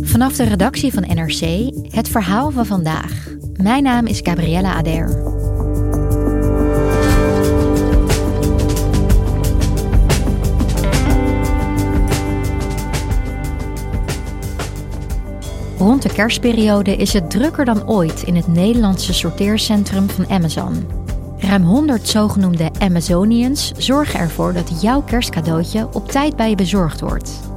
Vanaf de redactie van NRC het verhaal van vandaag. Mijn naam is Gabriella Ader. Rond de kerstperiode is het drukker dan ooit in het Nederlandse sorteercentrum van Amazon. Ruim 100 zogenoemde Amazonians zorgen ervoor dat jouw kerstcadeautje op tijd bij je bezorgd wordt.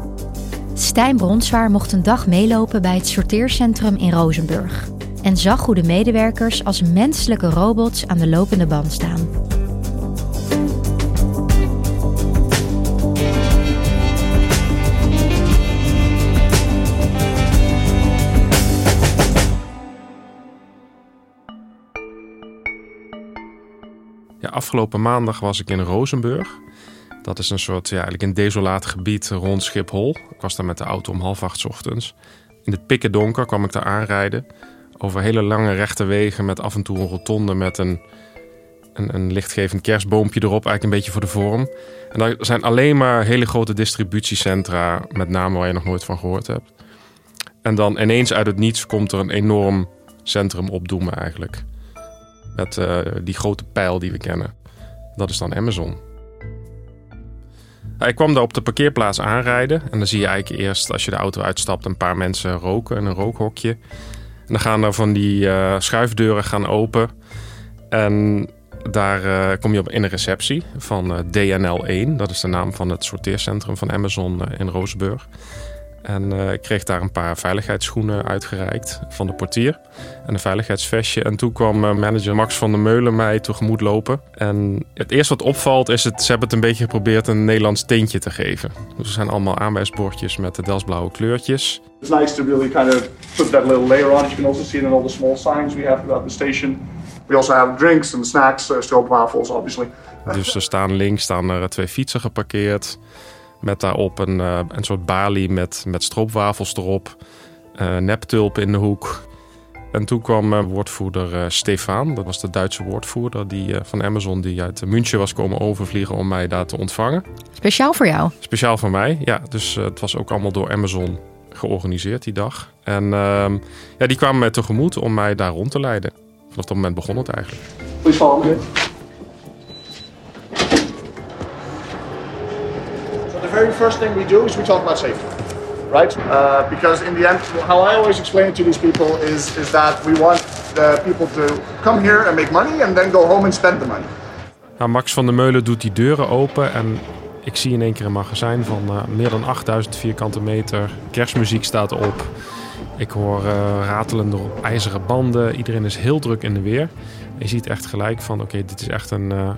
Stijn Bronswaar mocht een dag meelopen bij het sorteercentrum in Rozenburg en zag hoe de medewerkers als menselijke robots aan de lopende band staan. Afgelopen maandag was ik in Rozenburg. Dat is een soort, ja, eigenlijk een desolaat gebied rond Schiphol. Ik was daar met de auto om half acht ochtends. In het pikken donker kwam ik daar aanrijden. Over hele lange rechte wegen met af en toe een rotonde met een, een, een lichtgevend kerstboompje erop. Eigenlijk een beetje voor de vorm. En daar zijn alleen maar hele grote distributiecentra, met name waar je nog nooit van gehoord hebt. En dan ineens uit het niets komt er een enorm centrum opdoemen eigenlijk. Met uh, die grote pijl die we kennen. Dat is dan Amazon. Ik kwam daar op de parkeerplaats aanrijden. En dan zie je eigenlijk eerst als je de auto uitstapt een paar mensen roken in een rookhokje. En dan gaan er van die uh, schuifdeuren gaan open. En daar uh, kom je op in een receptie van uh, DNL1. Dat is de naam van het sorteercentrum van Amazon in Rozenburg. En uh, ik kreeg daar een paar veiligheidsschoenen uitgereikt van de portier. En een veiligheidsvestje. En toen kwam uh, manager Max van der Meulen mij tegemoet lopen. En het eerste wat opvalt is het, ze hebben het een beetje geprobeerd een Nederlands tintje te geven. Dus er zijn allemaal aanwijsbordjes met de Delsblauwe kleurtjes. It's nice to really kind of put that little layer on. You can also see it in all the small signs we have throughout the station. We also have drinks and snacks, uh, stroopwafels obviously. Dus er staan links staan er twee fietsen geparkeerd. Met daarop een, uh, een soort balie met, met stroopwafels erop. Uh, neptulpen in de hoek. En toen kwam uh, woordvoerder Stefan. Dat was de Duitse woordvoerder die, van Amazon. Die uit München was komen overvliegen om mij daar te ontvangen. Speciaal voor jou? Speciaal voor mij, ja. Dus het was ook allemaal door Amazon georganiseerd die dag. En ehm, ja, die kwamen mij tegemoet om mij daar rond te leiden. Vanaf dat moment begon het eigenlijk. Please very first thing we do is we talk about safety, right? Uh, because in the end, how I always explain it to these people is, is that we want the people to come here and make money and then go home and spend the money. Nou, Max van der Meulen doet die deuren open en ik zie in één keer een magazijn van uh, meer dan 8000 vierkante meter. Kerstmuziek staat op. Ik hoor uh, ratelende ijzeren banden. Iedereen is heel druk in de weer. Je ziet echt gelijk van oké, dit is echt een uh,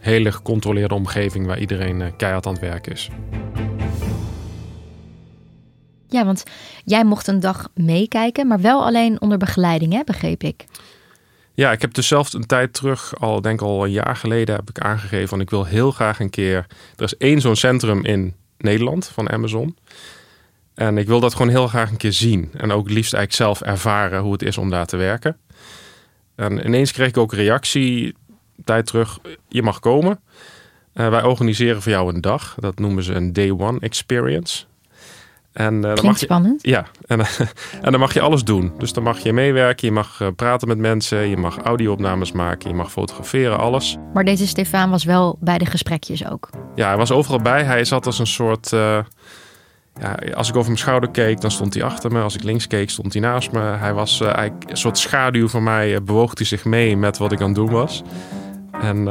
hele gecontroleerde omgeving waar iedereen uh, keihard aan het werk is. Ja, want jij mocht een dag meekijken, maar wel alleen onder begeleiding, hè, begreep ik. Ja, ik heb dus zelf een tijd terug, al denk al een jaar geleden, heb ik aangegeven van ik wil heel graag een keer. Er is één zo'n centrum in Nederland van Amazon. En ik wil dat gewoon heel graag een keer zien. En ook liefst eigenlijk zelf ervaren hoe het is om daar te werken. En ineens kreeg ik ook reactie, tijd terug, je mag komen. Uh, wij organiseren voor jou een dag. Dat noemen ze een day one experience. En, uh, dan mag je, spannend. Ja, en, en dan mag je alles doen. Dus dan mag je meewerken, je mag uh, praten met mensen, je mag audio-opnames maken, je mag fotograferen, alles. Maar deze Stefan was wel bij de gesprekjes ook. Ja, hij was overal bij. Hij zat als een soort. Uh, ja, als ik over mijn schouder keek, dan stond hij achter me. Als ik links keek, stond hij naast me. Hij was eigenlijk een soort schaduw van mij. bewoog hij zich mee met wat ik aan het doen was. En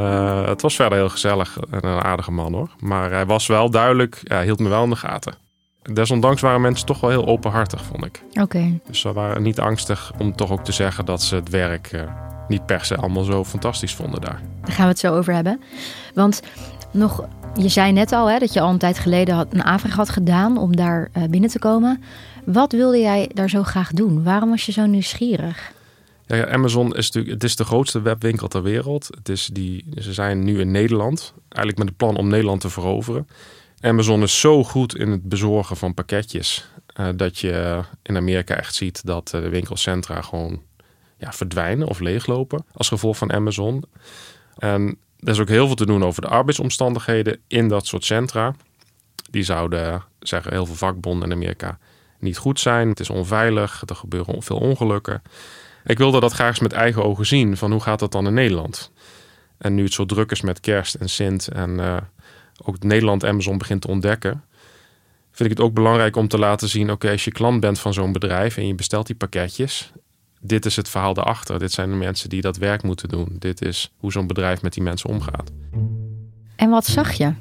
het was verder heel gezellig en een aardige man hoor. Maar hij was wel duidelijk, ja, hield me wel in de gaten desondanks waren mensen toch wel heel openhartig, vond ik. Oké. Okay. Dus ze waren niet angstig om toch ook te zeggen dat ze het werk uh, niet per se allemaal zo fantastisch vonden daar. Daar gaan we het zo over hebben. Want nog Je zei net al hè, dat je al een tijd geleden had, een aanvraag had gedaan om daar uh, binnen te komen. Wat wilde jij daar zo graag doen? Waarom was je zo nieuwsgierig? Ja, Amazon is natuurlijk het is de grootste webwinkel ter wereld. Het is die, ze zijn nu in Nederland, eigenlijk met het plan om Nederland te veroveren. Amazon is zo goed in het bezorgen van pakketjes uh, dat je in Amerika echt ziet dat de winkelcentra gewoon ja, verdwijnen of leeglopen als gevolg van Amazon. En er is ook heel veel te doen over de arbeidsomstandigheden in dat soort centra. Die zouden, zeggen heel veel vakbonden in Amerika, niet goed zijn. Het is onveilig, er gebeuren veel ongelukken. Ik wilde dat graag eens met eigen ogen zien, van hoe gaat dat dan in Nederland? En nu het zo druk is met kerst en Sint en uh, ook Nederland Amazon begint te ontdekken, vind ik het ook belangrijk om te laten zien, oké, als je klant bent van zo'n bedrijf en je bestelt die pakketjes, dit is het verhaal daarachter. Dit zijn de mensen die dat werk moeten doen. Dit is hoe zo'n bedrijf met die mensen omgaat. En wat zag je?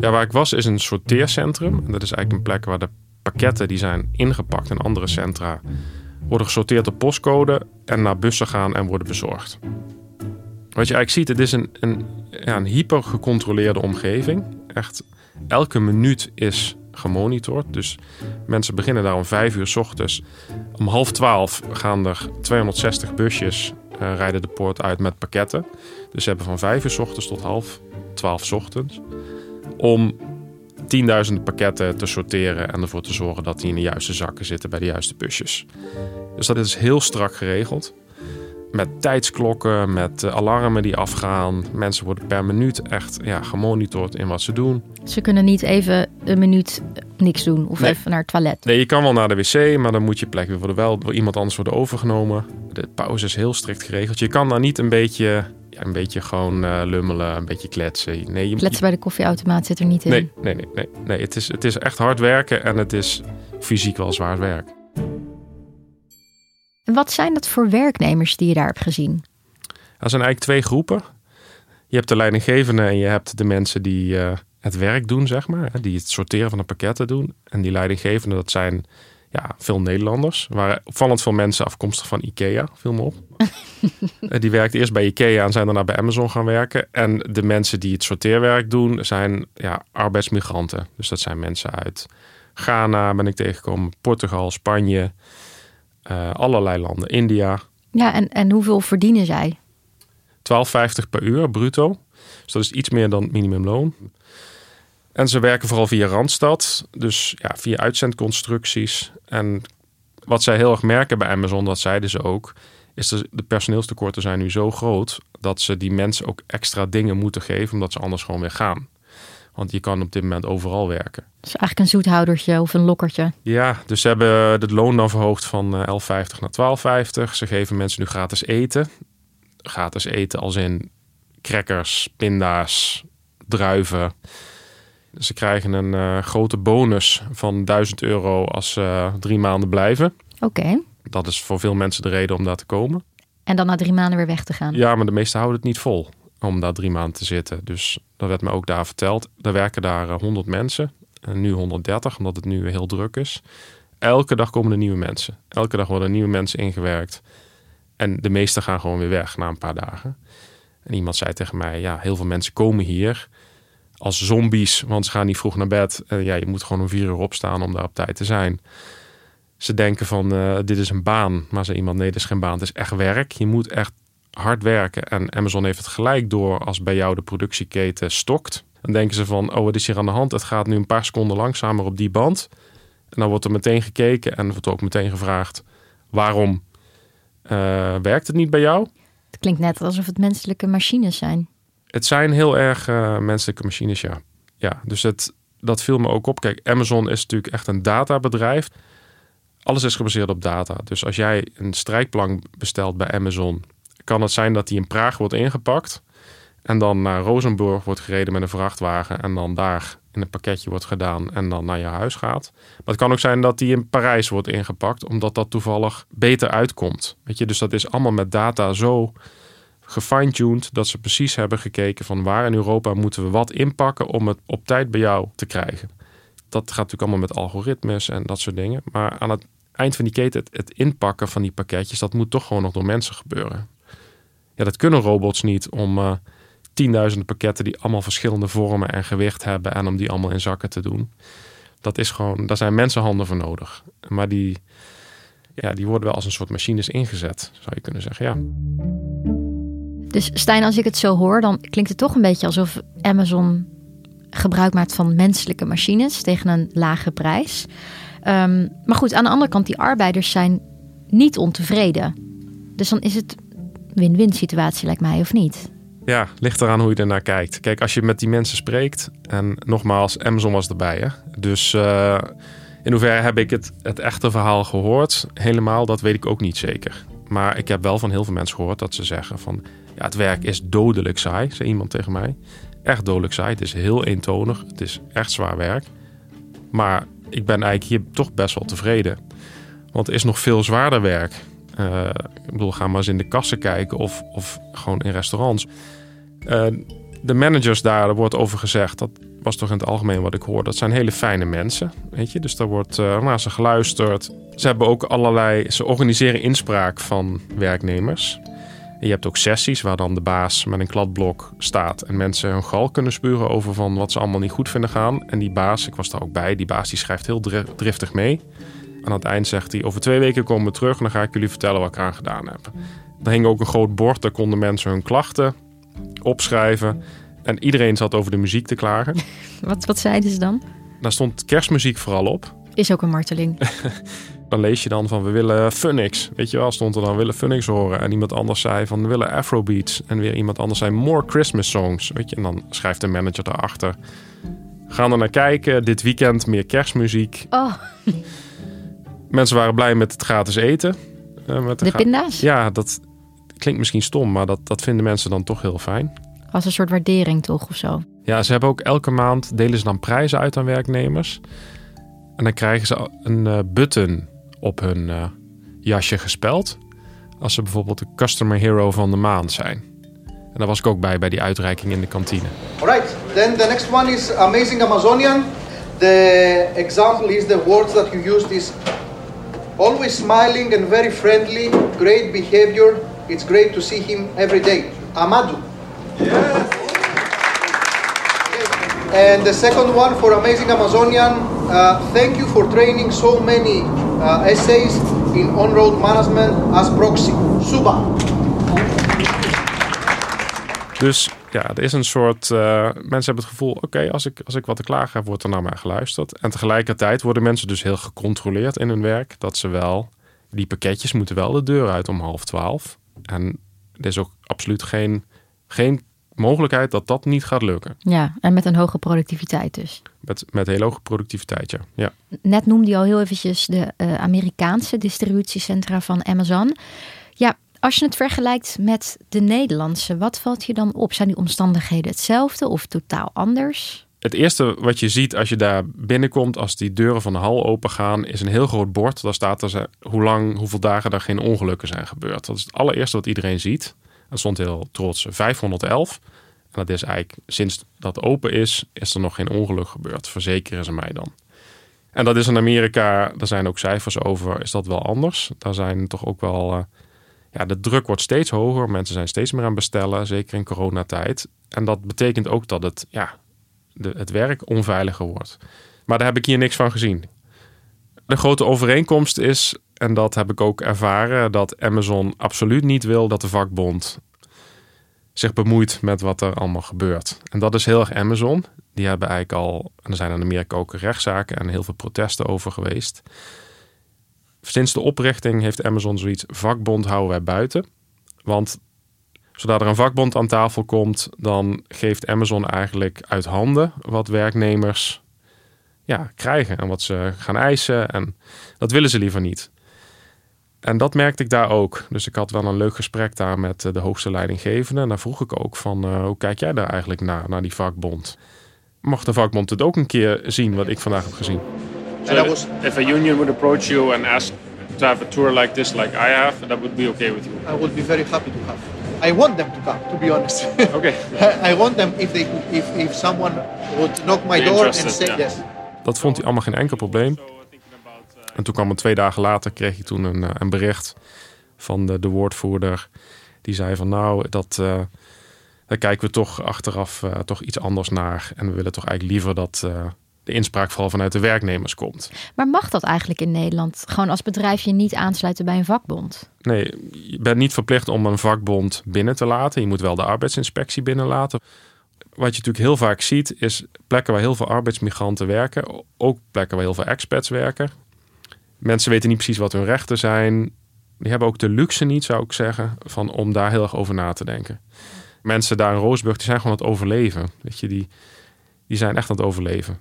Ja, waar ik was is een sorteercentrum. En dat is eigenlijk een plek waar de pakketten die zijn ingepakt in andere centra worden gesorteerd op postcode en naar bussen gaan en worden bezorgd. Wat je eigenlijk ziet, het is een, een, ja, een hyper gecontroleerde omgeving. Echt elke minuut is gemonitord. Dus mensen beginnen daar om vijf uur s ochtends. Om half twaalf gaan er 260 busjes uh, rijden de poort uit met pakketten. Dus ze hebben van vijf uur s ochtends tot half twaalf s ochtends. Om tienduizenden pakketten te sorteren en ervoor te zorgen dat die in de juiste zakken zitten bij de juiste busjes. Dus dat is heel strak geregeld. Met tijdsklokken, met eh, alarmen die afgaan. Mensen worden per minuut echt ja, gemonitord in wat ze doen. Ze kunnen niet even een minuut niks doen of even naar het toilet. Nee, je kan wel naar de wc, maar dan moet je plek weer worden wel door iemand anders worden overgenomen. De pauze is heel strikt geregeld. Je kan daar niet een beetje, ja, een beetje gewoon uh, lummelen, een beetje kletsen. Nee, je, kletsen bij de koffieautomaat zit er niet in. Nee, nee, nee. nee, nee. Het, is, het is echt hard werken en het is fysiek wel zwaar werk. En wat zijn dat voor werknemers die je daar hebt gezien? Er zijn eigenlijk twee groepen. Je hebt de leidinggevende en je hebt de mensen die uh, het werk doen, zeg maar. Die het sorteren van de pakketten doen. En die leidinggevende, dat zijn ja, veel Nederlanders. Er waren opvallend veel mensen afkomstig van IKEA, viel me op. die werkten eerst bij IKEA en zijn daarna bij Amazon gaan werken. En de mensen die het sorteerwerk doen, zijn ja, arbeidsmigranten. Dus dat zijn mensen uit Ghana, ben ik tegengekomen, Portugal, Spanje, uh, allerlei landen, India. Ja, en, en hoeveel verdienen zij? 12,50 per uur bruto. Dus dat is iets meer dan minimumloon. En ze werken vooral via Randstad, dus ja, via uitzendconstructies. En wat zij heel erg merken bij Amazon, dat zeiden ze ook, is dat de personeelstekorten zijn nu zo groot dat ze die mensen ook extra dingen moeten geven, omdat ze anders gewoon weer gaan. Want je kan op dit moment overal werken. Dus eigenlijk een zoethoudertje of een lokkertje. Ja, dus ze hebben het loon dan verhoogd van 11,50 naar 12,50. Ze geven mensen nu gratis eten. Gratis eten als in crackers, pinda's, druiven. Ze krijgen een uh, grote bonus van 1000 euro als ze drie maanden blijven. Oké. Dat is voor veel mensen de reden om daar te komen. En dan na drie maanden weer weg te gaan. Ja, maar de meesten houden het niet vol om daar drie maanden te zitten. Dus dat werd me ook daar verteld. Er werken daar 100 eh, mensen. En nu 130, omdat het nu heel druk is. Elke dag komen er nieuwe mensen. Elke dag worden nieuwe mensen ingewerkt. En de meesten gaan gewoon weer weg na een paar dagen. En iemand zei tegen mij: Ja, heel veel mensen komen hier als zombies, want ze gaan niet vroeg naar bed. En ja, je moet gewoon om vier uur opstaan om daar op tijd te zijn. Ze denken van: uh, Dit is een baan. Maar zei iemand: Nee, dit is geen baan. Het is echt werk. Je moet echt hard werken. En Amazon heeft het gelijk door als bij jou de productieketen stokt. Dan denken ze van, oh wat is hier aan de hand? Het gaat nu een paar seconden langzamer op die band. En dan wordt er meteen gekeken en wordt ook meteen gevraagd... waarom uh, werkt het niet bij jou? Het klinkt net alsof het menselijke machines zijn. Het zijn heel erg uh, menselijke machines, ja. Ja, dus het, dat viel me ook op. Kijk, Amazon is natuurlijk echt een databedrijf. Alles is gebaseerd op data. Dus als jij een strijkplank bestelt bij Amazon kan het zijn dat die in Praag wordt ingepakt. En dan naar Rozenburg wordt gereden met een vrachtwagen. En dan daar in een pakketje wordt gedaan en dan naar je huis gaat. Maar het kan ook zijn dat die in Parijs wordt ingepakt, omdat dat toevallig beter uitkomt. Weet je, dus dat is allemaal met data zo gefine-tuned dat ze precies hebben gekeken van waar in Europa moeten we wat inpakken om het op tijd bij jou te krijgen. Dat gaat natuurlijk allemaal met algoritmes en dat soort dingen. Maar aan het eind van die keten, het, inpakken van die pakketjes, dat moet toch gewoon nog door mensen gebeuren ja, dat kunnen robots niet om uh, tienduizenden pakketten die allemaal verschillende vormen en gewicht hebben. En om die allemaal in zakken te doen. Dat is gewoon, daar zijn mensenhanden voor nodig. Maar die, ja, die worden wel als een soort machines ingezet, zou je kunnen zeggen. Ja. Dus Stijn, als ik het zo hoor, dan klinkt het toch een beetje alsof Amazon gebruik maakt van menselijke machines tegen een lage prijs. Ehm, maar goed, aan de andere kant, die arbeiders zijn niet ontevreden. Dus dan is het win-win situatie, lijkt mij, of niet? Ja, ligt eraan hoe je ernaar kijkt. Kijk, als je met die mensen spreekt, en nogmaals, Amazon was erbij. Hè? Dus uh, in hoeverre heb ik het, het echte verhaal gehoord? Helemaal, dat weet ik ook niet zeker. Maar ik heb wel van heel veel mensen gehoord dat ze zeggen van... ja, het werk is dodelijk saai, zei iemand tegen mij. Echt dodelijk saai. Het is heel eentonig. Het is echt zwaar werk. Maar ik ben eigenlijk hier toch best wel tevreden. Want er is nog veel zwaarder werk. Uh, ik bedoel, ga maar eens in de kassen kijken of, of gewoon in restaurants. Uh, de managers daar, er wordt over gezegd, dat was toch in het algemeen wat ik hoor, dat zijn hele fijne mensen. Weet je, dus daar wordt uh, naar ze geluisterd. Ze hebben ook allerlei, ze organiseren inspraak van werknemers. En je hebt ook sessies waar dan de baas met een kladblok staat en mensen hun gal kunnen spuren over van wat ze allemaal niet goed vinden gaan. En die baas, ik was daar ook bij, die baas die schrijft heel driftig mee. Aan het eind zegt hij: Over twee weken komen we terug en dan ga ik jullie vertellen wat ik aan gedaan heb. Er hing ook een groot bord, daar konden mensen hun klachten opschrijven. En iedereen zat over de muziek te klagen. Wat, wat zeiden ze dan? Daar stond kerstmuziek vooral op. Is ook een marteling. dan lees je dan van we willen Funix. Weet je wel, stond er dan we willen Funix horen. En iemand anders zei van we willen Afrobeats. En weer iemand anders zei more Christmas songs. Weet je, en dan schrijft de manager daarachter. Gaan er naar kijken. Dit weekend meer kerstmuziek. Oh. Mensen waren blij met het gratis eten. Uh, met de, de pinda's? Ja, dat klinkt misschien stom, maar dat, dat vinden mensen dan toch heel fijn. Als een soort waardering toch of zo? Ja, ze hebben ook elke maand delen ze dan prijzen uit aan werknemers. En dan krijgen ze een uh, button op hun uh, jasje gespeld. Als ze bijvoorbeeld de Customer Hero van de maand zijn. En daar was ik ook bij, bij die uitreiking in de kantine. Alright, then the next one is Amazing Amazonian. The example is the words that you used is always smiling and very friendly, great behavior. It's great to see him every day. Amadou. Yes. And the second one for Amazing Amazonian, uh, thank you for training so many uh, essays in on-road management as proxy. Suba. Dus ja, er is een soort. Uh, mensen hebben het gevoel: oké, als, ik, als ik wat te klagen heb, wordt er naar mij geluisterd. En tegelijkertijd worden mensen dus heel gecontroleerd in hun werk. Dat ze wel. Die pakketjes moeten wel de deur uit om half twaalf. En er is ook absoluut geen, geen mogelijkheid dat dat niet gaat lukken. Ja, en met een hoge productiviteit dus. Met, met heel hoge productiviteit, ja. ja. Net noemde je al heel eventjes de uh, Amerikaanse distributiecentra van Amazon. Ja, als je het vergelijkt met de Nederlandse, wat valt je dan op? Zijn die omstandigheden hetzelfde of totaal anders? Het eerste wat je ziet als je daar binnenkomt, als die deuren van de hal open gaan, is een heel groot bord. Daar staat er hoe lang, hoeveel dagen er geen ongelukken zijn gebeurd. Dat is het allereerste wat iedereen ziet. Er stond heel trots 511. En dat is eigenlijk sinds dat open is, is er nog geen ongeluk gebeurd. Verzekeren ze mij dan. En dat is in Amerika, daar zijn ook cijfers over, is dat wel anders. Daar zijn toch ook wel, uh, ja, de druk wordt steeds hoger. Mensen zijn steeds meer aan bestellen, zeker in coronatijd. En dat betekent ook dat het, ja, de, het werk onveiliger wordt. Maar daar heb ik hier niks van gezien. De grote overeenkomst is, en dat heb ik ook ervaren, dat Amazon absoluut niet wil dat de vakbond zich bemoeit met wat er allemaal gebeurt. En dat is heel erg Amazon. Die hebben eigenlijk al, en er zijn in Amerika ook rechtszaken en heel veel protesten over geweest. Sinds de oprichting heeft Amazon zoiets, vakbond houden wij buiten. Want zodra er een vakbond aan tafel komt, dan geeft Amazon eigenlijk uit handen wat werknemers ja, krijgen en wat ze gaan eisen. En dat willen ze liever niet. En dat merkte ik daar ook. Dus ik had wel een leuk gesprek daar met eh, de hoogste leidinggevende. En daar vroeg ik ook van, uh, hoe kijk jij daar eigenlijk naar, naar die vakbond? Mocht de vakbond het ook een keer zien wat ik vandaag heb gezien? So was... if a union would approach you and ask to have a tour like this, like I have, that would be okay with you? I would be very happy to have. I want them to come, to be honest. Okay. I want them if they if if someone would knock my door and say yeah. yes. Dat vond hij allemaal geen enkel probleem. En toen kwam het twee dagen later, kreeg ik toen een, eh, een bericht van de, de woordvoerder. Die zei van nou, dat, uh, daar kijken we toch achteraf uh, toch iets anders naar. En we willen toch eigenlijk liever dat uh, de inspraak vooral vanuit de werknemers komt. Maar mag dat eigenlijk in Nederland? Gewoon als bedrijf je niet aansluiten bij een vakbond? Nee, je bent niet verplicht om een vakbond binnen te laten. Je moet wel de arbeidsinspectie binnenlaten. Wat je natuurlijk heel vaak ziet, is plekken waar heel veel arbeidsmigranten werken. Ook plekken waar heel veel expats werken. Mensen weten niet precies wat hun rechten zijn. Die hebben ook de luxe niet, zou ik zeggen, van, om daar heel erg over na te denken. Mensen daar in Roosburg, die zijn gewoon aan het overleven. Weet je, die, die zijn echt aan het overleven.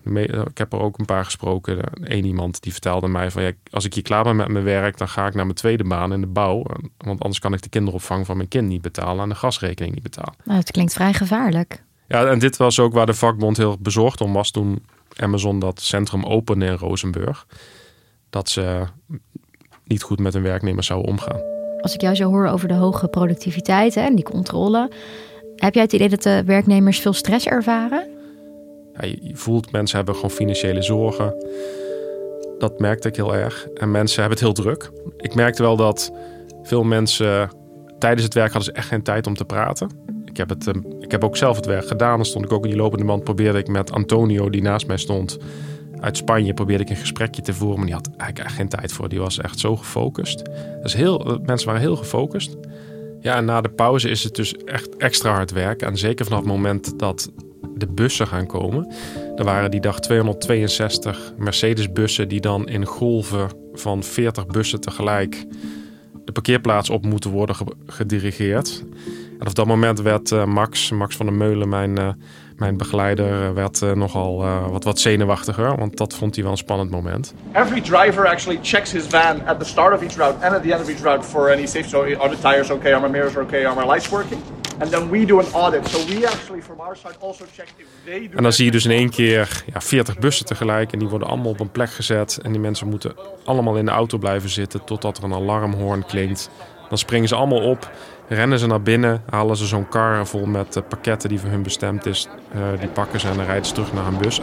Ik heb er ook een paar gesproken. Eén iemand die vertelde mij van... Ja, als ik hier klaar ben met mijn werk... dan ga ik naar mijn tweede baan in de bouw. Want anders kan ik de kinderopvang van mijn kind niet betalen... en de gasrekening niet betalen. Nou, het klinkt vrij gevaarlijk. Ja, en dit was ook waar de vakbond heel bezorgd om was... toen Amazon dat centrum opende in Rozenburg. Dat ze niet goed met hun werknemers zouden omgaan. Als ik jou zo hoor over de hoge productiviteit hè, en die controle... heb jij het idee dat de werknemers veel stress ervaren? Ja, je voelt, mensen hebben gewoon financiële zorgen. Dat merkte ik heel erg. En mensen hebben het heel druk. Ik merkte wel dat veel mensen tijdens het werk hadden ze echt geen tijd om te praten. Ik heb, het, ehm, ik heb ook zelf het werk gedaan. Dan stond ik ook in die lopende band. Probeerde ik met Antonio, die naast mij stond, uit Spanje, probeerde ik een gesprekje te voeren. Maar die had eigenlijk geen tijd voor. Die was echt zo gefocust. Dus heel, eh, mensen waren heel gefocust. Ja, en na de pauze is het dus echt extra hard werk. En zeker vanaf het moment dat de bussen gaan komen. Er waren die dag 262 Mercedes-bussen die dan in golven van 40 bussen tegelijk de parkeerplaats op moeten worden gedirigeerd. En op dat moment werd uh, Max, Max van der Meulen, mijn, uh, mijn begeleider, werd uh, nogal wat, wat zenuwachtiger. Want dat vond hij wel een spannend moment. Every driver actually checks his van at the start of each route and at the end of each route for any safety. So are the tires okay? Are my mirrors okay? Are my lights working? And then we do an audit. So we actually from our side also check if they do En dan zie je dus in één keer ja, 40 bussen tegelijk. En die worden allemaal op een plek gezet. En die mensen moeten allemaal in de auto blijven zitten totdat er een alarmhoorn klinkt. Dan springen ze allemaal op, rennen ze naar binnen, halen ze zo'n kar vol met uh, pakketten die voor hun bestemd is. Uh, die pakken ze en dan rijden ze terug naar een bus.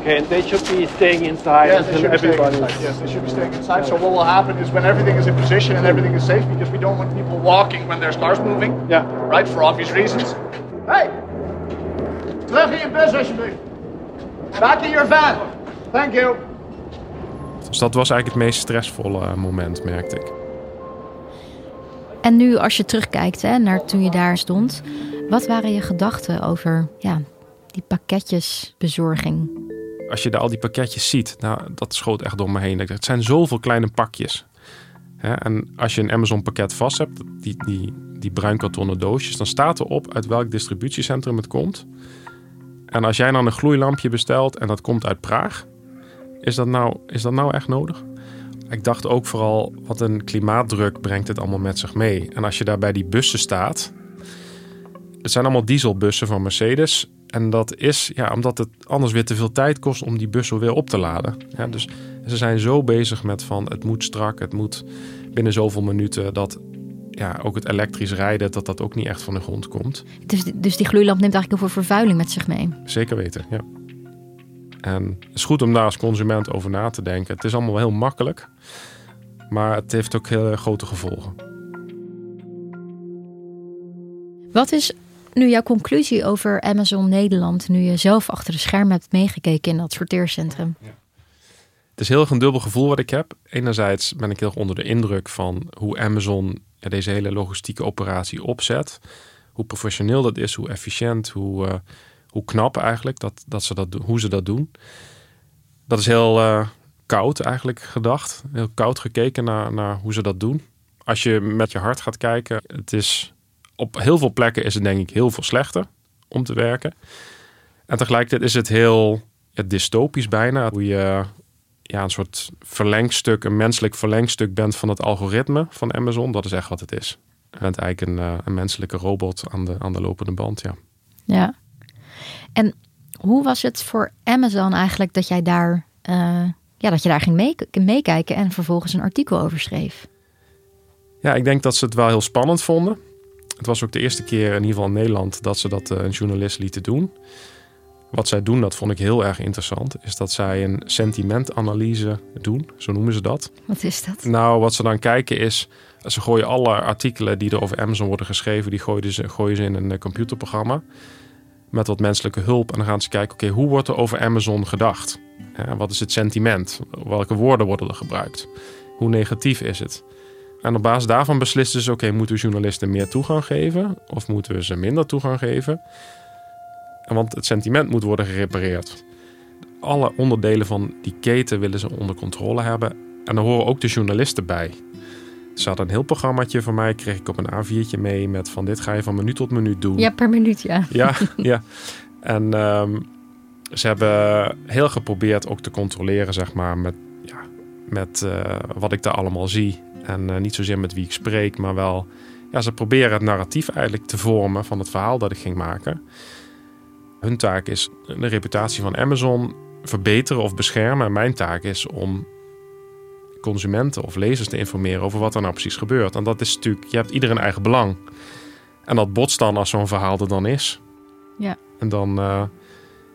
Okay, and they should be staying inside Yes, they should be staying everybody. inside. Yes, they should be staying inside. So what will happen is when everything is in position and everything is safe, because we don't want people walking when there's cars moving. Yeah. Right, for obvious reasons. Hey! Terug in je bus alsjeblieft. Back in your van. Thank you. Dus dat was eigenlijk het meest stressvolle uh, moment, merkte ik. En nu als je terugkijkt hè, naar toen je daar stond, wat waren je gedachten over ja, die pakketjesbezorging? Als je daar al die pakketjes ziet, nou, dat schoot echt door me heen. Het zijn zoveel kleine pakjes. En als je een Amazon pakket vast hebt, die, die, die bruin kartonnen doosjes, dan staat erop uit welk distributiecentrum het komt. En als jij dan een gloeilampje bestelt en dat komt uit Praag, is dat nou, is dat nou echt nodig? Ik dacht ook vooral, wat een klimaatdruk brengt het allemaal met zich mee. En als je daar bij die bussen staat, het zijn allemaal dieselbussen van Mercedes. En dat is ja, omdat het anders weer te veel tijd kost om die bussen weer op te laden. Ja, dus ze zijn zo bezig met van het moet strak, het moet binnen zoveel minuten. Dat ja, ook het elektrisch rijden, dat dat ook niet echt van de grond komt. Dus, dus die gloeilamp neemt eigenlijk heel veel vervuiling met zich mee. Zeker weten, ja. En het is goed om daar als consument over na te denken. Het is allemaal heel makkelijk, maar het heeft ook heel grote gevolgen. Wat is nu jouw conclusie over Amazon Nederland, nu je zelf achter de schermen hebt meegekeken in dat sorteercentrum? Het is heel erg een dubbel gevoel wat ik heb. Enerzijds ben ik heel erg onder de indruk van hoe Amazon ja, deze hele logistieke operatie opzet. Hoe professioneel dat is, hoe efficiënt, hoe, uh, hoe knap eigenlijk dat, dat ze dat, hoe ze dat doen. Dat is heel uh, koud eigenlijk gedacht. Heel koud gekeken naar, naar hoe ze dat doen. Als je met je hart gaat kijken, het is op heel veel plekken is het denk ik heel veel slechter om te werken. En tegelijkertijd is het heel dystopisch bijna. Hoe je ja, een soort verlengstuk, een menselijk verlengstuk bent van het algoritme van Amazon. Dat is echt wat het is. Bent eigenlijk een, uh, een menselijke robot aan de, aan de lopende band, ja. Ja. En hoe was het voor Amazon eigenlijk dat jij daar, uh, ja, dat je daar ging mee, meekijken en vervolgens een artikel over schreef? Ja, ik denk dat ze het wel heel spannend vonden. Het was ook de eerste keer in ieder geval in Nederland dat ze dat uh, een journalist lieten doen. Wat zij doen, dat vond ik heel erg interessant, is dat zij een sentimentanalyse doen, zo noemen ze dat. Wat is dat? Nou, wat ze dan kijken is, ze gooien alle artikelen die er over Amazon worden geschreven, die gooien ze, gooien ze in een eh, computerprogramma met wat menselijke hulp. En dan gaan ze kijken, oké, hoe wordt er over Amazon gedacht? Wat is het sentiment? Welke woorden worden er gebruikt? Hoe negatief is het? En op basis daarvan beslissen ze, oké, moeten we journalisten meer toegang geven? Of moeten we ze minder toegang geven? En want het sentiment moet worden gerepareerd. Alle onderdelen van die keten willen ze onder controle hebben. En daar horen ook de journalisten bij. Ze hadden een heel programmaatje van mij, kreeg ik op een A4'tje mee met van dit ga je van minuut tot minuut doen. Ja, per minuut, ja. Ja, ja. En ehm, ze hebben heel geprobeerd ook te controleren, zeg maar, met, ja, met eh, wat ik daar allemaal zie. En eh, niet zozeer met wie ik spreek, maar wel, ja, ze proberen het narratief eigenlijk te vormen van het verhaal dat ik ging maken. Hun taak is de reputatie van Amazon verbeteren of beschermen. En mijn taak is om consumenten of lezers te informeren over wat er nou precies gebeurt. En dat is natuurlijk, je hebt ieder een eigen belang. En dat botst dan als zo'n verhaal er dan is. Ja. En dan uh,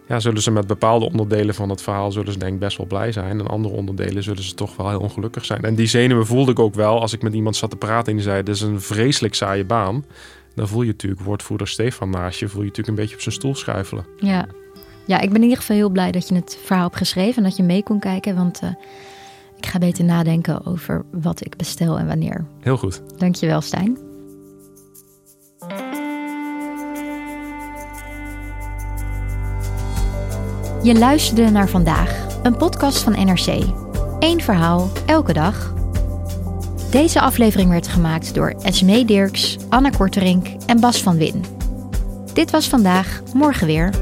ja, zullen ze met bepaalde onderdelen van het verhaal zullen ze denk ik best wel blij zijn. En andere onderdelen zullen ze toch wel heel ongelukkig zijn. En die zenuwen voelde ik ook wel als ik met iemand zat te praten en die zei: Dit is een vreselijk saaie baan. Dan voel je natuurlijk woordvoerder Stefan naast je, voel je natuurlijk een beetje op zijn stoel schuifelen. Ja. ja, ik ben in ieder geval heel blij dat je het verhaal hebt geschreven en dat je mee kon kijken. Want uh, ik ga beter nadenken over wat ik bestel en wanneer. Heel goed. Dankjewel, Stijn. Je luisterde naar vandaag, een podcast van NRC. Eén verhaal, elke dag. Deze aflevering werd gemaakt door Esmee Dirks, Anna Korterink en Bas van Win. Dit was vandaag, morgen weer.